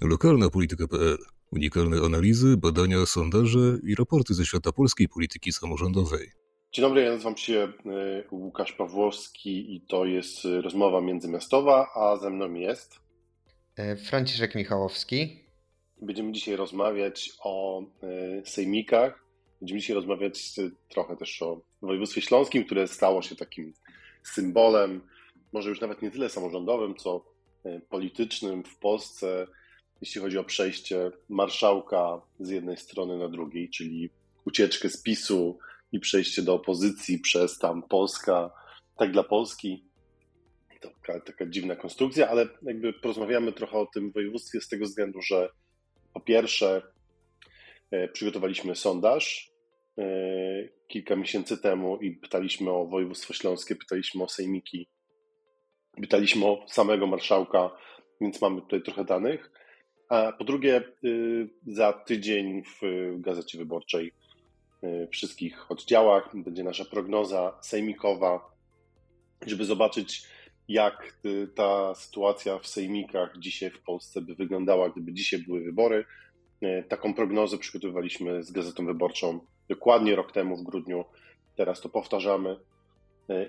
Lokalna polityka.pl. Unikalne analizy, badania, sondaże i raporty ze świata polskiej polityki samorządowej. Dzień dobry, ja nazywam się e, Łukasz Pawłowski i to jest rozmowa międzymiastowa, a ze mną jest e, Franciszek Michałowski. Będziemy dzisiaj rozmawiać o e, sejmikach. Będziemy dzisiaj rozmawiać trochę też o województwie śląskim, które stało się takim symbolem, może już nawet nie tyle samorządowym, co politycznym w Polsce jeśli chodzi o przejście marszałka z jednej strony na drugiej, czyli ucieczkę z PiSu i przejście do opozycji przez tam Polska, tak dla Polski. To taka, taka dziwna konstrukcja, ale jakby porozmawiamy trochę o tym województwie z tego względu, że po pierwsze e, przygotowaliśmy sondaż e, kilka miesięcy temu i pytaliśmy o województwo śląskie, pytaliśmy o sejmiki, pytaliśmy o samego marszałka, więc mamy tutaj trochę danych. A po drugie, y, za tydzień w Gazecie Wyborczej y, wszystkich oddziałach będzie nasza prognoza sejmikowa, żeby zobaczyć, jak y, ta sytuacja w sejmikach dzisiaj w Polsce by wyglądała, gdyby dzisiaj były wybory. Taką prognozę przygotowywaliśmy z Gazetą Wyborczą dokładnie rok temu w grudniu. Teraz to powtarzamy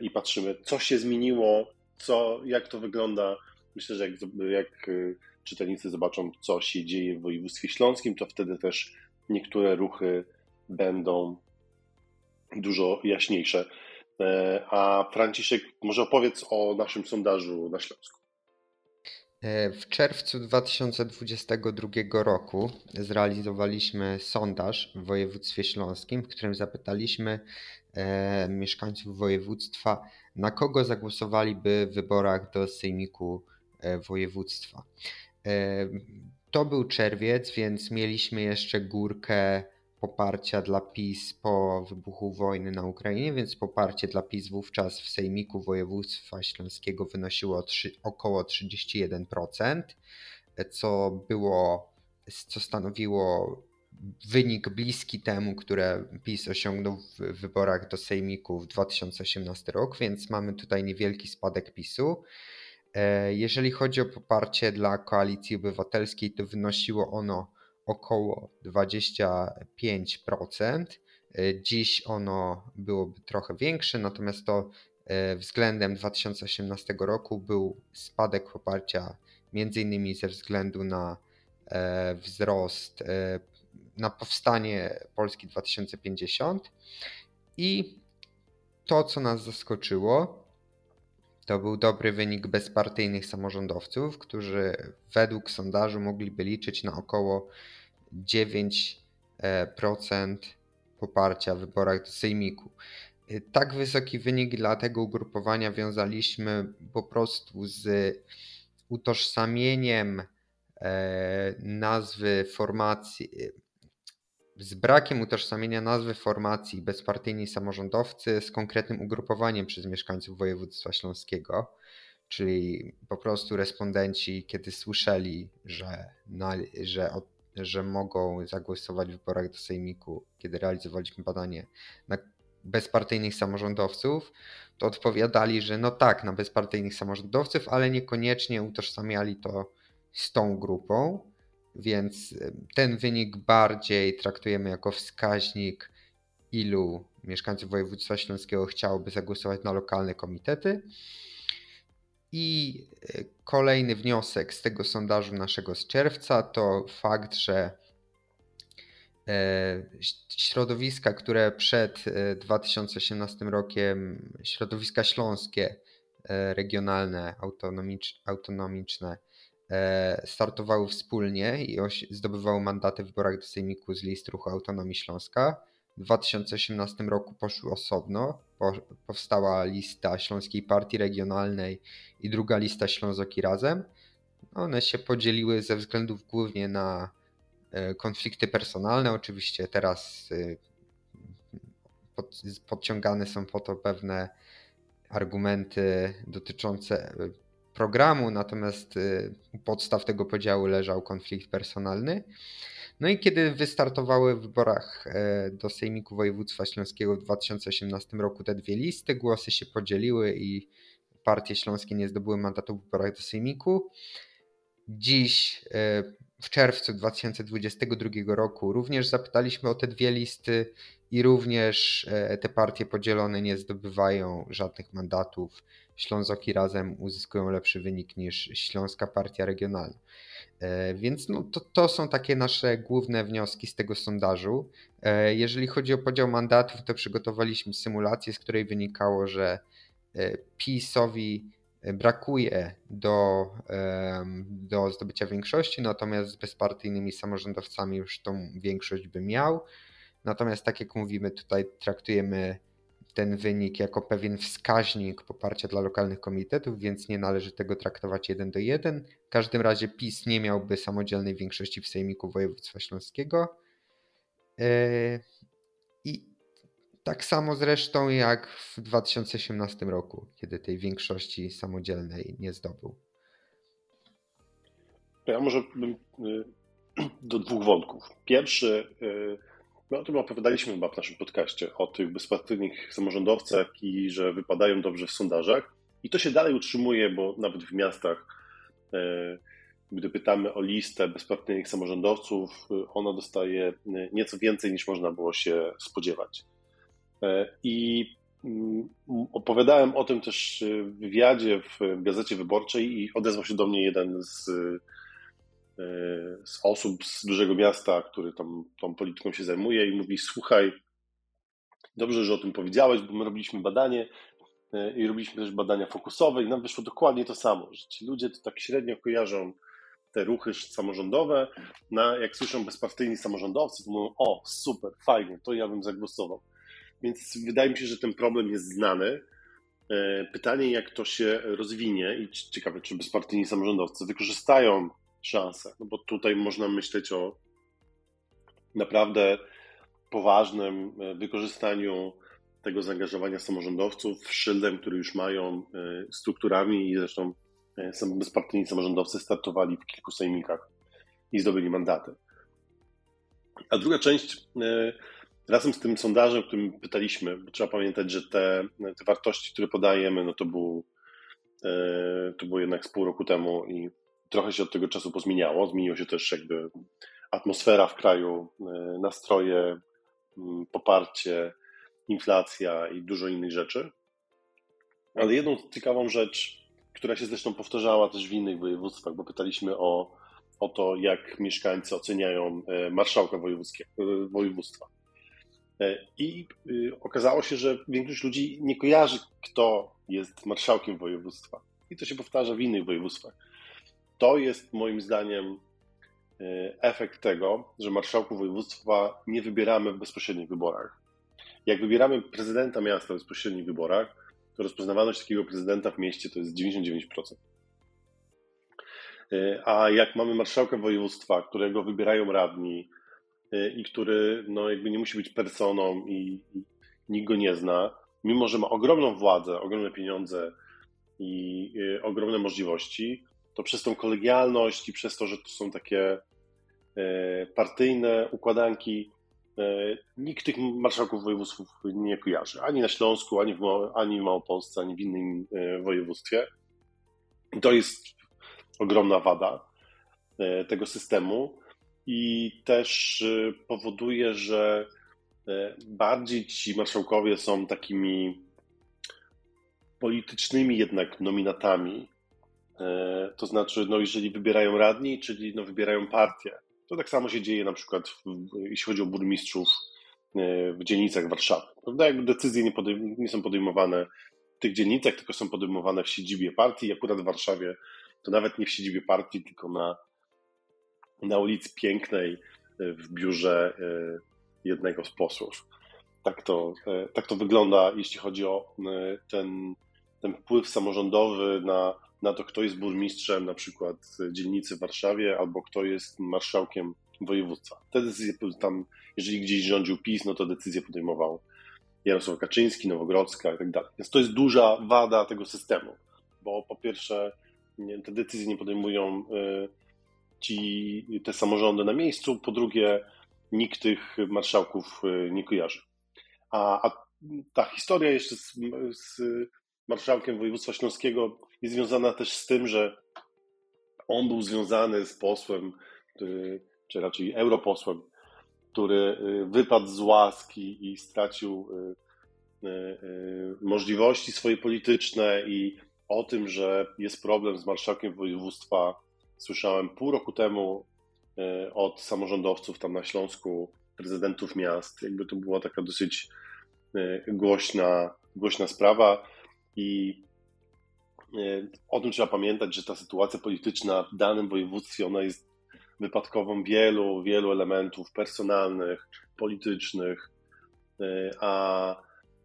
i patrzymy, co się zmieniło, co, jak to wygląda. Myślę, że jak, jak czytelnicy zobaczą, co się dzieje w województwie śląskim, to wtedy też niektóre ruchy będą dużo jaśniejsze. E, a Franciszek, może opowiedz o naszym sondażu na Śląsku. E, w czerwcu 2022 roku zrealizowaliśmy sondaż w województwie śląskim, w którym zapytaliśmy e, mieszkańców województwa, na kogo zagłosowaliby w wyborach do Sejmiku województwa. To był czerwiec, więc mieliśmy jeszcze górkę poparcia dla PiS po wybuchu wojny na Ukrainie, więc poparcie dla PiS wówczas w Sejmiku Województwa Śląskiego wynosiło 3, około 31%, co było, co stanowiło wynik bliski temu, które PiS osiągnął w wyborach do Sejmiku w 2018 rok, więc mamy tutaj niewielki spadek PiSu. E, jeżeli chodzi o poparcie dla koalicji obywatelskiej, to wynosiło ono około 25%. E, dziś ono byłoby trochę większe, natomiast to e, względem 2018 roku był spadek poparcia między innymi ze względu na wzrost, na powstanie Polski 2050 i to, co nas zaskoczyło, to był dobry wynik bezpartyjnych samorządowców, którzy według sondażu mogliby liczyć na około 9% e, poparcia w wyborach do Sejmiku. E, tak wysoki wynik dla tego ugrupowania wiązaliśmy po prostu z utożsamieniem e, nazwy formacji, z brakiem utożsamienia nazwy formacji bezpartyjni samorządowcy z konkretnym ugrupowaniem przez mieszkańców województwa śląskiego, czyli po prostu respondenci, kiedy słyszeli, że, na, że, że mogą zagłosować w wyborach do Sejmiku, kiedy realizowaliśmy badanie na bezpartyjnych samorządowców, to odpowiadali, że no tak, na bezpartyjnych samorządowców, ale niekoniecznie utożsamiali to z tą grupą więc ten wynik bardziej traktujemy jako wskaźnik, ilu mieszkańców województwa śląskiego chciałoby zagłosować na lokalne komitety. I e, kolejny wniosek z tego sondażu naszego z czerwca to fakt, że e, środowiska, które przed 2018 e, rokiem, środowiska śląskie, regionalne, autonomiczne, startowały wspólnie i zdobywały mandaty w wyborach do Sejmiku z list Ruchu Autonomii Śląska. W 2018 roku poszły osobno. Powstała lista Śląskiej Partii Regionalnej i druga lista Ślązoki Razem. One się podzieliły ze względów głównie na e, konflikty personalne. Oczywiście teraz e, podciągane są po to pewne argumenty dotyczące programu, natomiast y, u podstaw tego podziału leżał konflikt personalny. No i kiedy wystartowały w wyborach e, do Sejmiku Województwa Śląskiego w 2018 roku te dwie listy, głosy się podzieliły i partie śląskie nie zdobyły mandatu w wyborach do Sejmiku. Dziś e, w czerwcu 2022 roku również zapytaliśmy o te dwie listy i również e, te partie podzielone nie zdobywają żadnych mandatów. Ślązoki razem uzyskują lepszy wynik niż Śląska Partia Regionalna. E, więc no, to, to są takie nasze główne wnioski z tego sondażu. E, jeżeli chodzi o podział mandatów, to przygotowaliśmy symulację, z której wynikało, że PiSowi brakuje do, do zdobycia większości, natomiast z bezpartyjnymi samorządowcami już tą większość by miał. Natomiast tak jak mówimy, tutaj traktujemy ten wynik jako pewien wskaźnik poparcia dla lokalnych komitetów, więc nie należy tego traktować jeden do jeden. W każdym razie PiS nie miałby samodzielnej większości w Sejmiku Województwa Śląskiego. E, I tak samo zresztą jak w 2018 roku, kiedy tej większości samodzielnej nie zdobył. Ja może bym y, do dwóch wątków. Pierwszy, my o tym opowiadaliśmy chyba w naszym podcaście, o tych bezpartyjnych samorządowcach i że wypadają dobrze w sondażach. I to się dalej utrzymuje, bo nawet w miastach, y, gdy pytamy o listę bezpartyjnych samorządowców, ona dostaje nieco więcej niż można było się spodziewać. E, I mm, opowiadałem o tym też w wywiadzie w Gazecie Wyborczej i odezwał się do mnie jeden z, e, z osób z dużego miasta, który tam tą polityką się zajmuje i mówi, słuchaj, dobrze, że o tym powiedziałeś, bo my robiliśmy badanie e, i robiliśmy też badania fokusowe i nam wyszło dokładnie to samo, że ci ludzie to tak średnio kojarzą te ruchy samorządowe, na, jak słyszą bezpartyjni samorządowcy, to mówią, o super, fajnie, to ja bym zagłosował. Więc wydaje mi się, że ten problem jest znany. E, pytanie, jak to się rozwinie i ciekawe, czy bezpartyjni samorządowcy wykorzystają szansę, no bo tutaj można myśleć o naprawdę poważnym e, wykorzystaniu tego zaangażowania samorządowców szyldem, który już mają e, strukturami i zresztą bezpartyjni samorządowcy startowali w kilku sejmikach i zdobyli mandaty. A druga część Razem z tym sondażem, którym pytaliśmy, bo trzeba pamiętać, że te, te wartości, które podajemy, no to, był, e, to było jednak z pół roku temu i trochę się od tego czasu pozmieniało. Zmieniła się też jakby atmosfera w kraju, e, nastroje, poparcie, inflacja i dużo innych rzeczy. Ale jedną ciekawą rzecz, która się zresztą powtarzała też w innych województwach, bo pytaliśmy o, o to, jak mieszkańcy oceniają e, marszałka województwa. E, I y, okazało się, że większość ludzi nie kojarzy, kto jest marszałkiem województwa. I to się powtarza w innych województwach. To jest moim zdaniem e, efekt tego, że marszałków województwa nie wybieramy w bezpośrednich wyborach. Jak wybieramy prezydenta miasta w bezpośrednich wyborach, to rozpoznawalność takiego prezydenta w mieście to jest 99%. E, a jak mamy marszałka województwa, którego wybierają radni, Y, i który no, jakby nie musi być personą i, nikt go nie zna, mimo że ma ogromną władzę, ogromne pieniądze i y, ogromne możliwości, to przez tą kolegialność i przez to, że to są takie y, partyjne układanki, nikt tych marszałków województw nie kojarzy. Ani na Śląsku, ani w, Małopolsce, ani w innym województwie. To jest ogromna wada tego systemu i też powoduje, że bardziej ci marszałkowie są takimi politycznymi jednak nominatami. Y, to znaczy, no jeżeli wybierają radni, czyli no wybierają partię. To tak samo się dzieje na przykład, jeśli chodzi o burmistrzów w dzielnicach Warszawy. Prawda? Jakby decyzje nie, podejm- nie są podejmowane w tych dzielnicach, tylko są podejmowane w siedzibie partii. Akurat w Warszawie to nawet nie w siedzibie partii, tylko na na ulicy Pięknej e, w biurze e, jednego z posłów. Tak to, e, tak to wygląda, jeśli chodzi o ten, ten wpływ samorządowy na, na to, kto jest burmistrzem na przykład dzielnicy w Warszawie albo kto jest marszałkiem województwa. Te decyzje tam, jeżeli gdzieś rządził PiS, no to decyzje podejmował Jarosław Kaczyński, Nowogrodzka i tak dalej. Więc to jest duża wada tego systemu, bo po pierwsze te decyzje nie podejmują ci, te samorządy na miejscu, po drugie nikt tych marszałków y, nie kojarzy. A, a ta historia jeszcze z, z marszałkiem województwa śląskiego jest związana też z tym, że on był związany z posłem który, czy raczej europosłem, który wypadł z łaski i stracił możliwości swoje polityczne i o tym, że jest problem z marszałkiem województwa, słyszałem pół roku temu od samorządowców tam na Śląsku, prezydentów miast. Jakby to była taka dosyć głośna, głośna sprawa i o tym trzeba pamiętać, że ta sytuacja polityczna w danym województwie ona jest wypadkową wielu, wielu elementów personalnych, politycznych, e, a,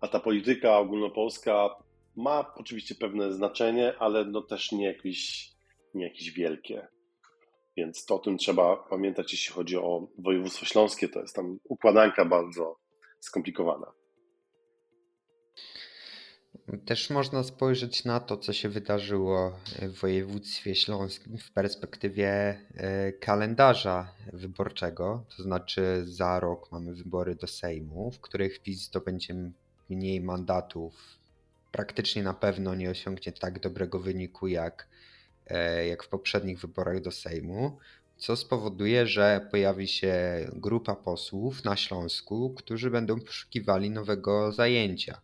a ta polityka ogólnopolska ma oczywiście pewne znaczenie, ale no też nie jakieś, nie jakieś wielkie. Więc to o tym trzeba pamiętać, jeśli chodzi o województwo śląskie. To jest tam układanka bardzo skomplikowana. Też można spojrzeć na to, co się wydarzyło w województwie śląskim w perspektywie e, kalendarza wyborczego. To znaczy, za rok mamy wybory do Sejmu, w których PiS zdobędzie mniej mandatów. Praktycznie na pewno nie osiągnie tak dobrego wyniku jak, e, jak w poprzednich wyborach do Sejmu, co spowoduje, że pojawi się grupa posłów na Śląsku, którzy będą poszukiwali nowego zajęcia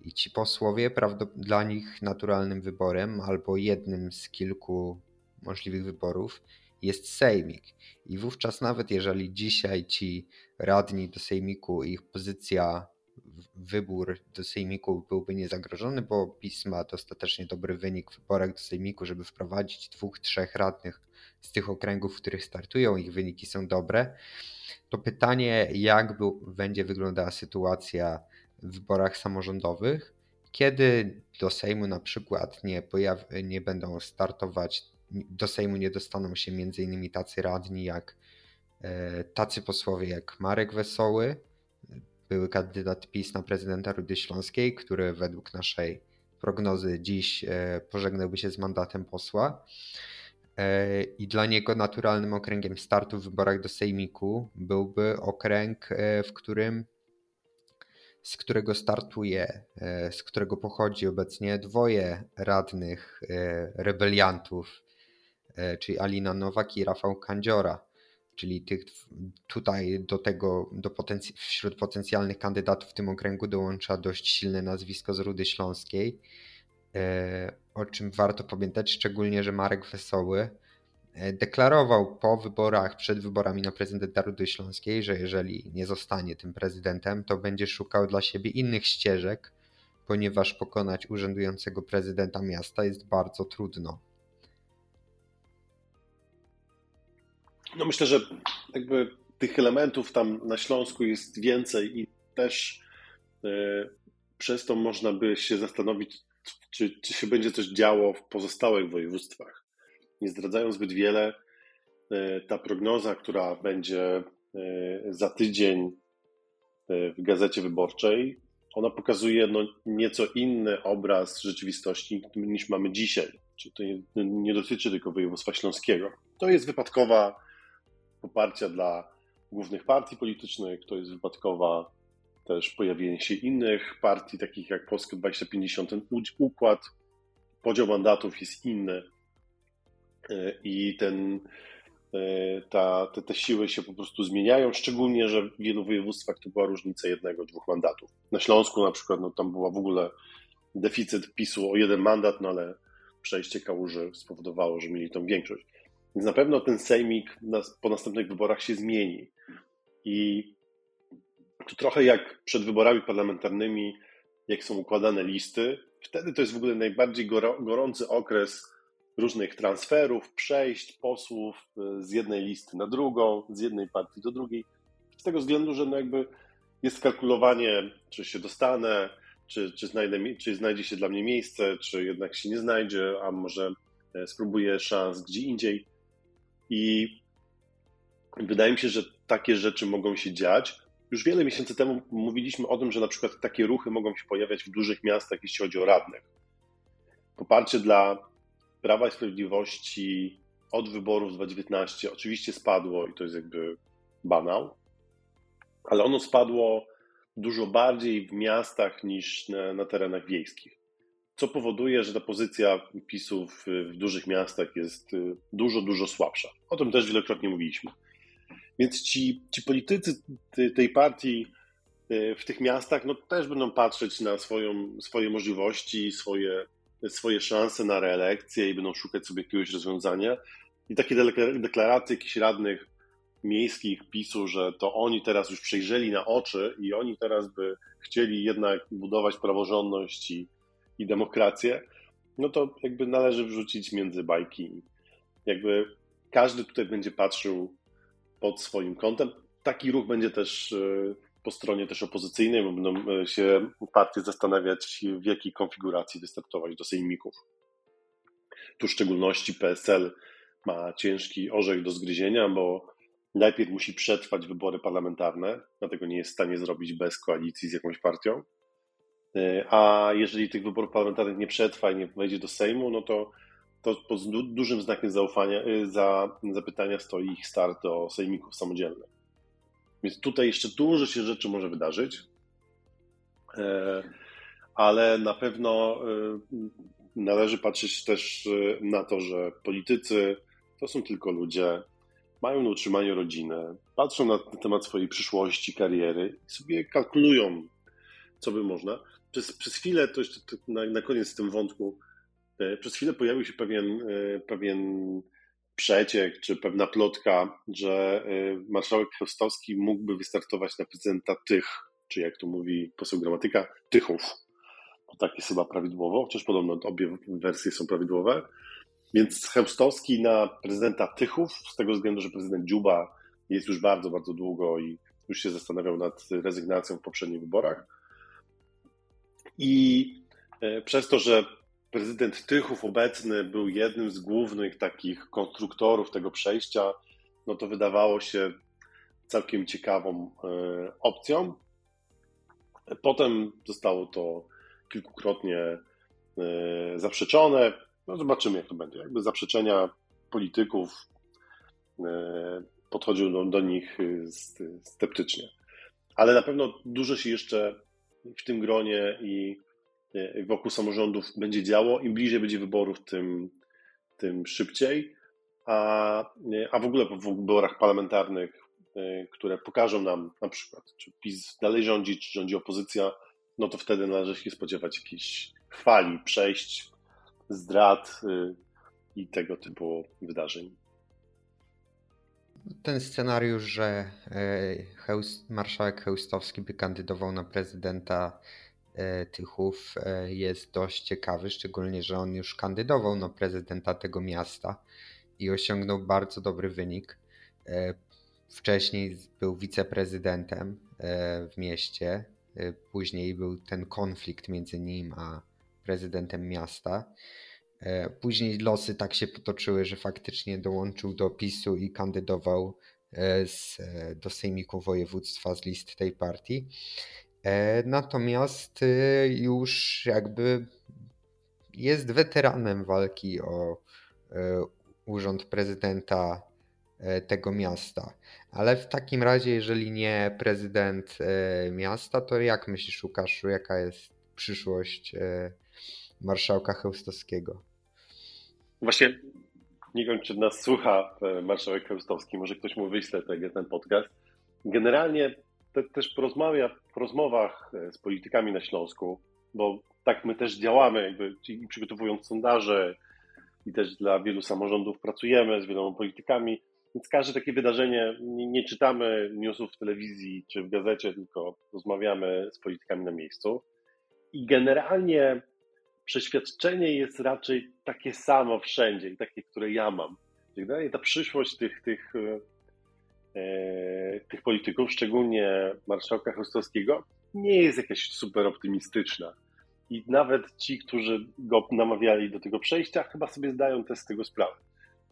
i ci posłowie dla nich naturalnym wyborem albo jednym z kilku możliwych wyborów jest sejmik. I wówczas nawet jeżeli dzisiaj ci radni do sejmiku, ich pozycja, wybór do sejmiku byłby niezagrożony, bo PiS ma dostatecznie dobry wynik w wyborach do sejmiku, żeby wprowadzić dwóch, trzech radnych z tych okręgów, w których startują, ich wyniki są dobre, to pytanie, jak będzie wyglądała sytuacja w wyborach samorządowych, kiedy do Sejmu na przykład nie, pojaw- nie będą startować, do Sejmu nie dostaną się m.in. tacy radni jak e, tacy posłowie jak Marek Wesoły, były kandydat PiS na prezydenta Rudy Śląskiej, który według naszej prognozy dziś e, pożegnałby się z mandatem posła. E, I dla niego naturalnym okręgiem startu w wyborach do Sejmiku byłby okręg, w którym z którego startuje, e, z którego pochodzi obecnie dwoje radnych e, rebeliantów, e, czyli Alina Nowak i Rafał Kandziora. Czyli tych, tutaj do tego, do potenc- wśród potencjalnych kandydatów w tym okręgu dołącza dość silne nazwisko z Rudy Śląskiej, o czym warto pamiętać, szczególnie, że Marek Wesoły deklarował po wyborach, przed wyborami na prezydenta Rudy Śląskiej, że jeżeli nie zostanie tym prezydentem, to będzie szukał dla siebie innych ścieżek, ponieważ pokonać urzędującego prezydenta miasta jest bardzo trudno. No myślę, że jakby tych elementów tam na Śląsku jest więcej i też e, przez to można by się zastanowić, czy, czy się będzie coś działo w pozostałych województwach nie zdradzają zbyt wiele. E, ta prognoza, która będzie e, za tydzień e, w gazecie wyborczej, ona pokazuje no, nieco inny obraz rzeczywistości niż mamy dzisiaj. Czyli to nie, dotyczy tylko województwa śląskiego. To jest wypadkowa poparcia dla głównych partii politycznych, to jest wypadkowa też pojawienie się innych partii, takich jak Polska 2050. Ten układ, podział mandatów jest inny i ten, e, ta, te, te siły się po prostu zmieniają, szczególnie, że w wielu województwach to była różnica jednego, dwóch mandatów. Na Śląsku na przykład no, tam była w ogóle deficyt PiSu o jeden mandat, no ale przejście Kałuży spowodowało, że mieli tą większość. Więc na pewno ten sejmik po następnych wyborach się zmieni. I to trochę jak przed wyborami parlamentarnymi, jak są układane listy, wtedy to jest w ogóle najbardziej gorący okres różnych transferów, przejść posłów e, z jednej listy na drugą, z jednej partii do drugiej. Z tego względu, że no jakby jest kalkulowanie, czy się dostanę, czy, czy, znajdę, czy znajdzie się dla mnie miejsce, czy jednak się nie znajdzie, a może e, spróbuję szans gdzie indziej. I wydaje mi się, że takie rzeczy mogą się dziać. Już wiele miesięcy temu mówiliśmy o tym, że na przykład takie ruchy mogą się pojawiać w dużych miastach, jeśli chodzi o radnych. Poparcie dla Prawa i Sprawiedliwości od wyborów z 2019 oczywiście spadło i to jest jakby banał, ale ono spadło dużo bardziej w miastach niż na, na terenach wiejskich. co powoduje, że ta pozycja PiSu w, w dużych miastach jest y, dużo, dużo słabsza. O tym też wielokrotnie mówiliśmy. Więc ci, ci politycy tej partii y, w tych miastach no, też będą patrzeć na swoją, swoje możliwości, swoje, swoje szanse na reelekcję i będą szukać sobie jakiegoś rozwiązania. I takie deklaracje jakichś radnych miejskich PiSu, że to oni teraz już przejrzeli na oczy i oni teraz by chcieli jednak budować praworządność i, i demokrację, no to jakby należy wrzucić między bajki. Jakby każdy tutaj będzie patrzył pod swoim kątem. Taki ruch będzie też e, po stronie też opozycyjnej, bo będą e, się partie zastanawiać, w jakiej konfiguracji wystartować do sejmików. Tu w szczególności PSL ma ciężki orzech do zgryzienia, bo najpierw musi przetrwać wybory parlamentarne, dlatego nie jest w stanie zrobić bez koalicji z jakąś partią. E, a jeżeli tych wyborów parlamentarnych nie przetrwa i nie wejdzie do Sejmu, no to, to pod dużym znakiem zaufania, e, za, zapytania stoi ich start do sejmików samodzielnych. Więc tutaj jeszcze dużo się rzeczy może wydarzyć, e, ale na pewno należy patrzeć też na to, że politycy to są tylko ludzie, mają na utrzymaniu rodzinę, patrzą na, temat swojej przyszłości, kariery i sobie kalkulują, co by można. Przez, przez chwilę, to jeszcze na, na koniec w tym wątku, e, przez chwilę pojawił się pewien, e, pewien przeciek, czy pewna plotka, że e, marszałek Chrostowski mógłby wystartować na prezydenta tych, czy jak to mówi poseł gramatyka, tychów. Tak jest chyba prawidłowo, chociaż podobno obie wersje są prawidłowe. Więc Chełstowski na prezydenta Tychów, z tego względu, że prezydent Dziuba jest już bardzo, bardzo długo i już się zastanawiał nad rezygnacją w poprzednich wyborach. I e, przez to, że prezydent Tychów obecny był jednym z głównych takich konstruktorów tego przejścia, no to wydawało się całkiem ciekawą e, opcją. Potem zostało to kilkukrotnie e, zaprzeczone. No zobaczymy, jak to będzie. Jakby zaprzeczenia polityków e, podchodził do, nich sceptycznie. Ale na pewno dużo się jeszcze w tym gronie i wokół samorządów będzie działo. Im bliżej będzie wyborów, tym, tym szybciej. A, e, a w ogóle po wyborach parlamentarnych, które pokażą nam na przykład, czy PiS dalej rządzi, czy rządzi opozycja, no to wtedy należy się spodziewać jakiejś fali przejść zdrad y, i tego typu wydarzeń. Ten scenariusz, że marszałek Chełstowski by kandydował na prezydenta Tychów e, jest dość ciekawy, szczególnie, że on już kandydował na prezydenta tego miasta i osiągnął bardzo dobry wynik. Wcześniej był wiceprezydentem w mieście, później był ten konflikt między nim a prezydentem miasta. E, później losy tak się potoczyły, że faktycznie dołączył do PiSu i kandydował e, z, e, do Sejmiku Województwa z list tej partii. Natomiast już jakby jest weteranem walki o urząd prezydenta tego miasta. Ale w takim razie, jeżeli nie prezydent miasta, to jak myślisz, Łukaszu, jaka jest przyszłość marszałka Chełstowskiego? Właśnie nie wiem, czy nas słucha e, marszałek Chełstowski, może ktoś mu wyśle ten podcast. Generalnie te, też porozmawia w rozmowach e, z politykami na Śląsku, bo tak my też działamy, jakby przygotowując sondaże i też dla wielu samorządów pracujemy z wieloma politykami, więc każde takie wydarzenie, nie, nie czytamy newsów w telewizji czy w gazecie, tylko rozmawiamy z politykami na miejscu. I generalnie przeświadczenie jest raczej takie samo wszędzie i takie, które ja mam. Generalnie ta przyszłość tych, tych, e, tych polityków, szczególnie marszałka Chrostowskiego, nie jest jakaś super optymistyczna. I nawet ci, którzy go namawiali do tego przejścia, chyba sobie zdają też z tego sprawę.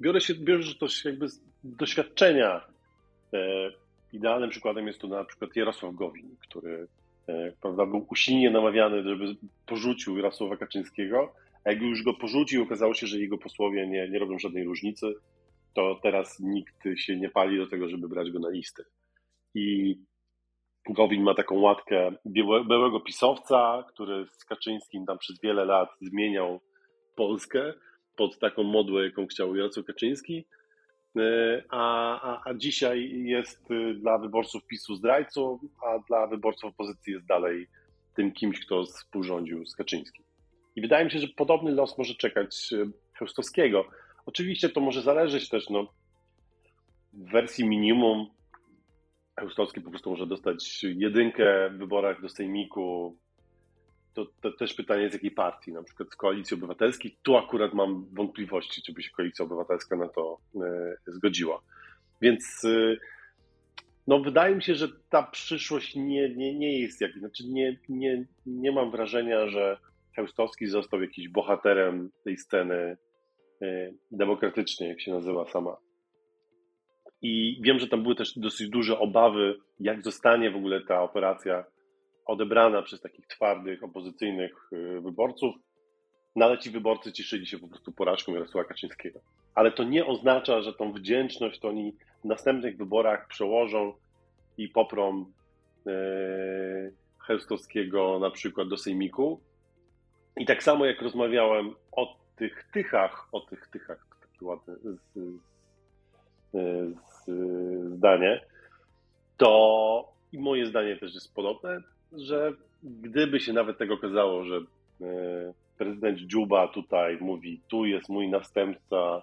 Biorę się, biorę to jakby z doświadczenia. E, idealnym przykładem jest tu na przykład Jarosław Gowin, który E, prawda, był usilnie namawiany, żeby porzucił Jarosława Kaczyńskiego, a jak już go porzucił, okazało się, że jego posłowie nie, nie robią żadnej różnicy, to teraz nikt się nie pali do tego, żeby brać go na listę. I Gowin ma taką łatkę byłego pisowca, który z Kaczyńskim tam przez wiele lat zmieniał Polskę pod taką modłę, jaką chciał Jarosław Kaczyński, e, a, a, a dzisiaj jest y, dla wyborców PiSu zdrajcą, a dla wyborców opozycji jest dalej tym kimś, kto współrządził z Kaczyńskim. I wydaje mi się, że podobny los może czekać y, Chełstowskiego. Oczywiście to może zależeć też, no, w wersji minimum Chełstowski po prostu może dostać jedynkę w wyborach do Sejmiku. To, to też pytanie z jakiej partii, na przykład z Koalicji Obywatelskiej. Tu akurat mam wątpliwości, czy by się Koalicja Obywatelska na to e, zgodziła. Więc e, no, wydaje mi się, że ta przyszłość nie, nie, nie jest jak, znaczy nie, nie, nie mam wrażenia, że Chełstowski został jakiś bohaterem tej sceny demokratycznej, jak się nazywa sama. I wiem, że tam były też dosyć duże obawy, jak zostanie w ogóle ta operacja odebrana przez takich twardych, opozycyjnych e, wyborców. No ale ci wyborcy cieszyli się po prostu porażką Jarosława Kaczyńskiego. Ale to nie oznacza, że tą wdzięczność to oni w następnych wyborach przełożą i poprą e, na przykład do Sejmiku, i tak samo jak rozmawiałem o tych tychach, o tych tychach, takie ładne z, z, zdanie, to i moje zdanie też jest podobne, że gdyby się nawet tego okazało, że e, prezydent Dziuba tutaj mówi, tu jest mój następca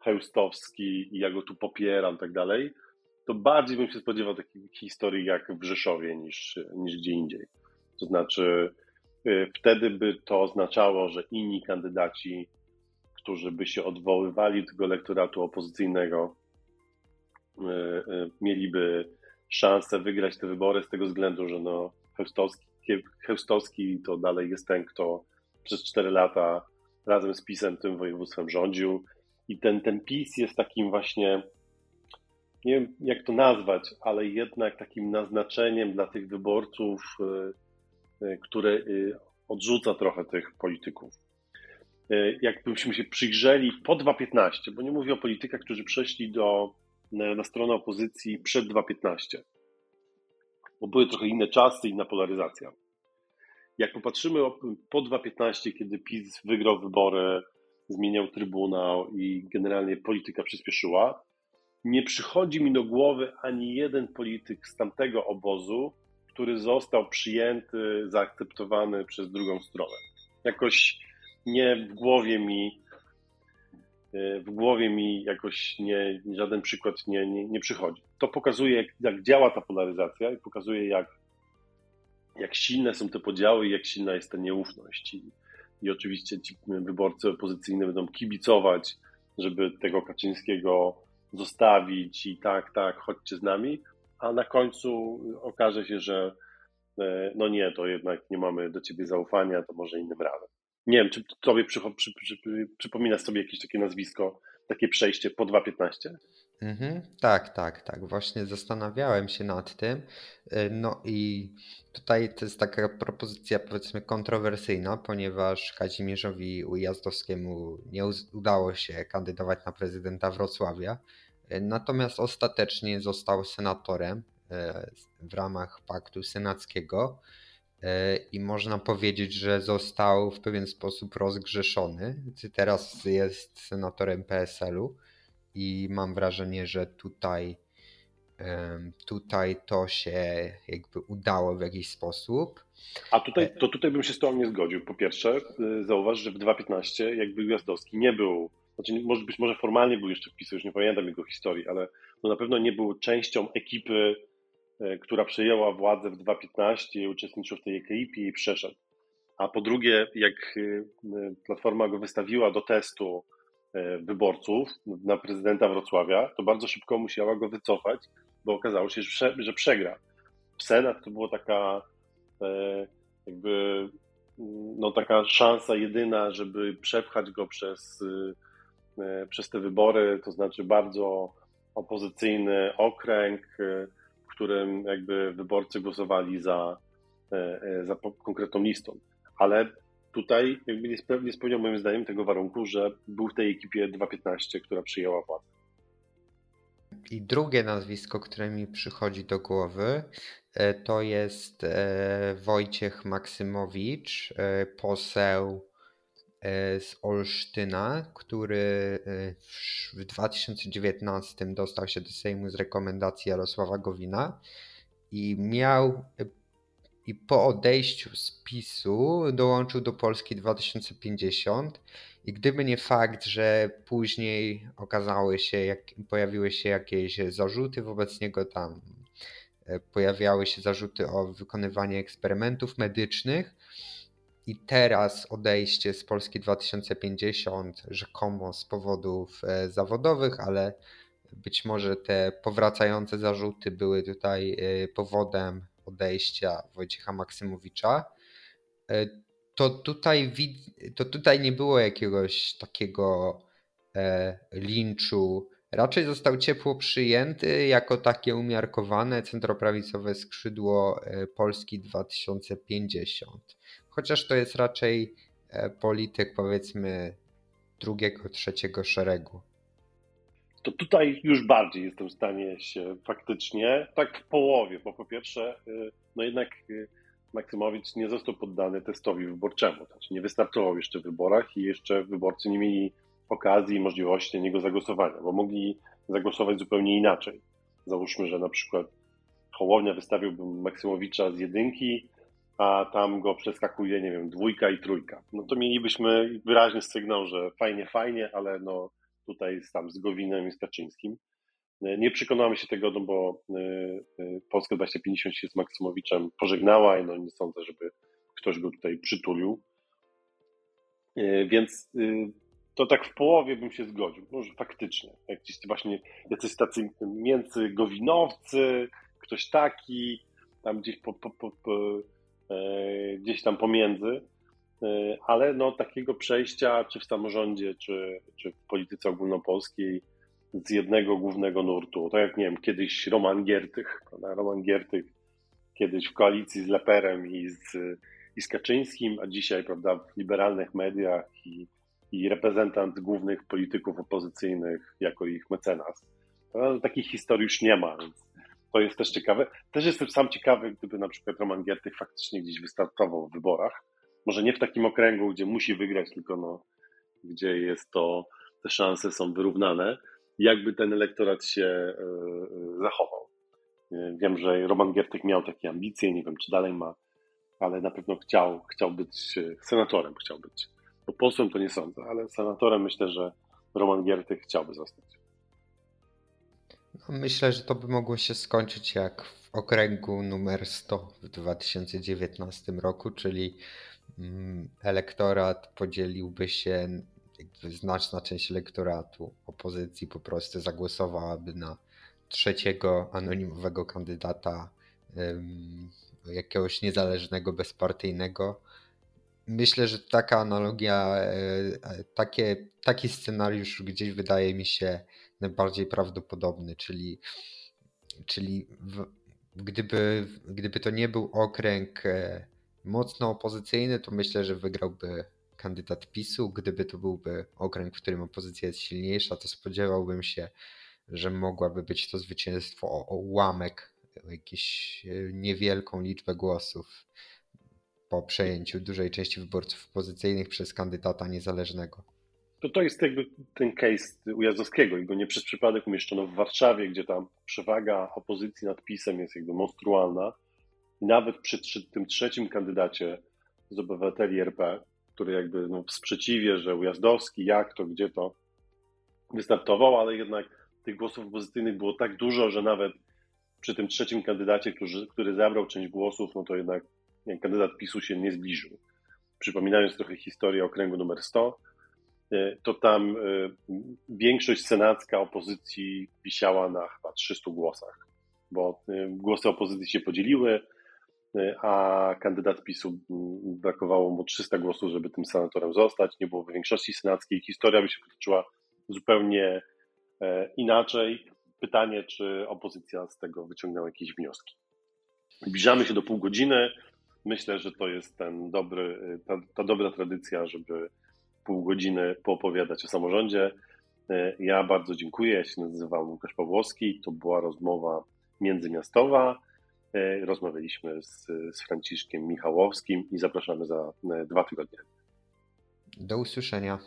Chełstowski i ja go tu popieram, tak dalej, to bardziej bym się spodziewał takich historii jak w Rzeszowie niż, niż gdzie indziej. To znaczy, wtedy by to oznaczało, że inni kandydaci, którzy by się odwoływali do tego elektoratu opozycyjnego, y, y, mieliby szansę wygrać te wybory z tego względu, że no Chełstowski, to dalej jest ten, kto przez 4 lata razem z PiSem tym województwem rządził. I ten, ten PiS jest takim właśnie, nie wiem jak to nazwać, ale jednak takim naznaczeniem dla tych wyborców Y, które y, odrzuca trochę tych polityków. Y, jakbyśmy się przyjrzeli po 2.15, bo nie mówię o politykach, którzy przeszli do, na, na stronę opozycji przed 2.15, bo były trochę inne czasy, inna polaryzacja. Jak popatrzymy po 2.15, kiedy PiS wygrał wybory, zmieniał trybunał i generalnie polityka przyspieszyła, nie przychodzi mi do głowy ani jeden polityk z tamtego obozu, który został przyjęty, zaakceptowany przez drugą stronę. Jakoś nie w głowie mi, e, w głowie mi jakoś nie, żaden przykład nie, nie, nie przychodzi. To pokazuje, jak, działa ta polaryzacja i pokazuje, jak, jak silne są te podziały i jak silna jest ta nieufność. I, I oczywiście ci wyborcy opozycyjni będą kibicować, żeby tego Kaczyńskiego zostawić i tak, tak, chodźcie z nami, a na końcu okaże się, że e, no nie, to jednak nie mamy do ciebie zaufania, to może innym razem. Nie wiem, czy tobie przy, przy, przy, przypomina sobie jakieś takie nazwisko, takie przejście po 2.15? Mhm, tak, tak, tak. Właśnie zastanawiałem się nad tym. E, no i tutaj to jest taka propozycja powiedzmy kontrowersyjna, ponieważ Kazimierzowi Ujazdowskiemu nie udało się kandydować na prezydenta Wrocławia. Natomiast ostatecznie został senatorem e, w ramach paktu senackiego e, i można powiedzieć, że został w pewien sposób rozgrzeszony. Teraz jest senatorem PSL-u i mam wrażenie, że tutaj tutaj to się jakby udało w jakiś sposób. A tutaj, to tutaj bym się z Tobą nie zgodził. Po pierwsze, y, zauważ, że w 2.15 jakby Gwiazdowski nie był znaczy może być może formalnie był jeszcze wpisy, już nie pamiętam jego historii, ale no na pewno nie był częścią ekipy, e, która przejęła władzę w 2015, uczestniczył w tej ekipie i przeszedł. A po drugie, jak e, Platforma go wystawiła do testu e, wyborców na prezydenta Wrocławia, to bardzo szybko musiała go wycofać, bo okazało się, że przegra. W Senat to była taka jakby no taka szansa jedyna, żeby przepchać go przez przez te wybory, to znaczy bardzo opozycyjny okręg, e, w którym jakby wyborcy głosowali za, e, za konkretną listą. Ale tutaj jakby nie, spełniał, nie spełniał moim zdaniem tego warunku, że był w tej ekipie 2.15, która przyjęła władzę. I drugie nazwisko, które mi przychodzi do głowy, to jest Wojciech Maksymowicz, poseł z Olsztyna, który w 2019 dostał się do Sejmu z rekomendacji Jarosława Gowina i miał i po odejściu z PiSu dołączył do Polski 2050 i gdyby nie fakt, że później okazały się, jak, pojawiły się jakieś zarzuty wobec niego tam, e, pojawiały się zarzuty o wykonywanie eksperymentów medycznych i teraz odejście z Polski 2050 rzekomo z powodów e, zawodowych, ale być może te powracające zarzuty były tutaj e, powodem odejścia Wojciecha Maksymowicza, e, to tutaj, to tutaj nie było jakiegoś takiego linczu. Raczej został ciepło przyjęty jako takie umiarkowane centroprawicowe skrzydło Polski 2050. Chociaż to jest raczej polityk powiedzmy drugiego, trzeciego szeregu to tutaj już bardziej jestem w stanie się faktycznie, tak w połowie, bo po pierwsze, y, no jednak y, Maksymowicz nie został poddany testowi wyborczemu, znaczy nie wystartował jeszcze w wyborach i jeszcze wyborcy nie mieli okazji i możliwości na niego zagłosowania, bo mogli zagłosować zupełnie inaczej. Załóżmy, że na przykład Hołownia wystawiłby Maksymowicza z jedynki, a tam go przeskakuje, nie wiem, dwójka i trójka. No to mielibyśmy wyraźny sygnał, że fajnie, fajnie, ale no tutaj tam z Gowinem i. E, nie przekonamy się tego, no bo e, e, Polska 2050 się z Maksymowiczem pożegnała i no nie sądzę, żeby ktoś go tutaj przytulił. Więc to tak w połowie bym się zgodził. Może faktycznie. Jak gdzieś właśnie jacyś tacy międzygowinowcy, ktoś taki, tam gdzieś, po, po, po, gdzieś tam pomiędzy. E, ale no, takiego przejścia, czy w samorządzie, czy, czy w polityce ogólnopolskiej, z jednego głównego nurtu. Tak jak nie wiem, kiedyś Roman Giertych, prawda? Roman Giertych kiedyś w koalicji z Leperem i z, i z Kaczyńskim, a dzisiaj prawda, w liberalnych mediach i, i reprezentant głównych polityków opozycyjnych jako ich mecenas. No, takich historii już nie ma, więc to jest też ciekawe. Też jestem sam ciekawy, gdyby na przykład Roman Giertych faktycznie gdzieś wystartował w wyborach, może nie w takim okręgu, gdzie musi wygrać, tylko no, gdzie jest to, te szanse są wyrównane, jakby ten elektorat się e, e, zachował. Wiem, że Roman Giertych miał takie ambicje, nie wiem, czy dalej ma, ale na pewno chciał, chciał być e, senatorem, chciał być. Bo posłem to nie sądzę, ale senatorem myślę, że Roman Giertych chciałby zostać. Myślę, że to by mogło się skończyć jak w okręgu numer 100 w 2019 roku, czyli Mm, elektorat podzieliłby się, znaczna część elektoratu opozycji po prostu zagłosowałaby na trzeciego anonimowego kandydata jakiegoś niezależnego, bezpartyjnego. Myślę, że taka analogia, e, e, takie, taki scenariusz gdzieś wydaje mi się najbardziej prawdopodobny, czyli, czyli w, gdyby, gdyby to nie był okręg e, mocno opozycyjny, to myślę, że wygrałby kandydat PiSu. Gdyby to byłby okręg, w którym opozycja jest silniejsza, to spodziewałbym się, że mogłaby być to zwycięstwo o, o ułamek, o jakąś e, niewielką liczbę głosów po przejęciu dużej części wyborców opozycyjnych przez kandydata niezależnego. To to jest jakby ten case Ujazdowskiego i go nie przez przypadek umieszczono w Warszawie, gdzie tam przewaga opozycji nad PiSem jest jakby monstrualna nawet przy tym trzecim kandydacie z obywateli RP, który jakby no, w sprzeciwie, że Ujazdowski, jak to, gdzie to wystartował, ale jednak tych głosów opozycyjnych było tak dużo, że nawet przy tym trzecim kandydacie, który, który zabrał część głosów, no to jednak kandydat PiSu się nie zbliżył. Przypominając trochę historię okręgu numer 100, e, to tam e, większość senacka opozycji wisiała na chyba 300 głosach, bo e, głosy opozycji się podzieliły, a kandydat PiSu brakowało mu 300 głosów, żeby tym senatorem zostać, nie byłoby większości senackiej. Historia by się potoczyła zupełnie e, inaczej. Pytanie, czy opozycja z tego wyciągnęła jakieś wnioski. Zbliżamy się do pół godziny. Myślę, że to jest ten dobry, ta, ta dobra tradycja, żeby pół godziny poopowiadać o samorządzie. E, ja bardzo dziękuję. Ja się nazywam Łukasz Pawłowski. To była rozmowa międzymiastowa. Rozmawialiśmy z, z Franciszkiem Michałowskim i zapraszamy za dwa tygodnie. Do usłyszenia.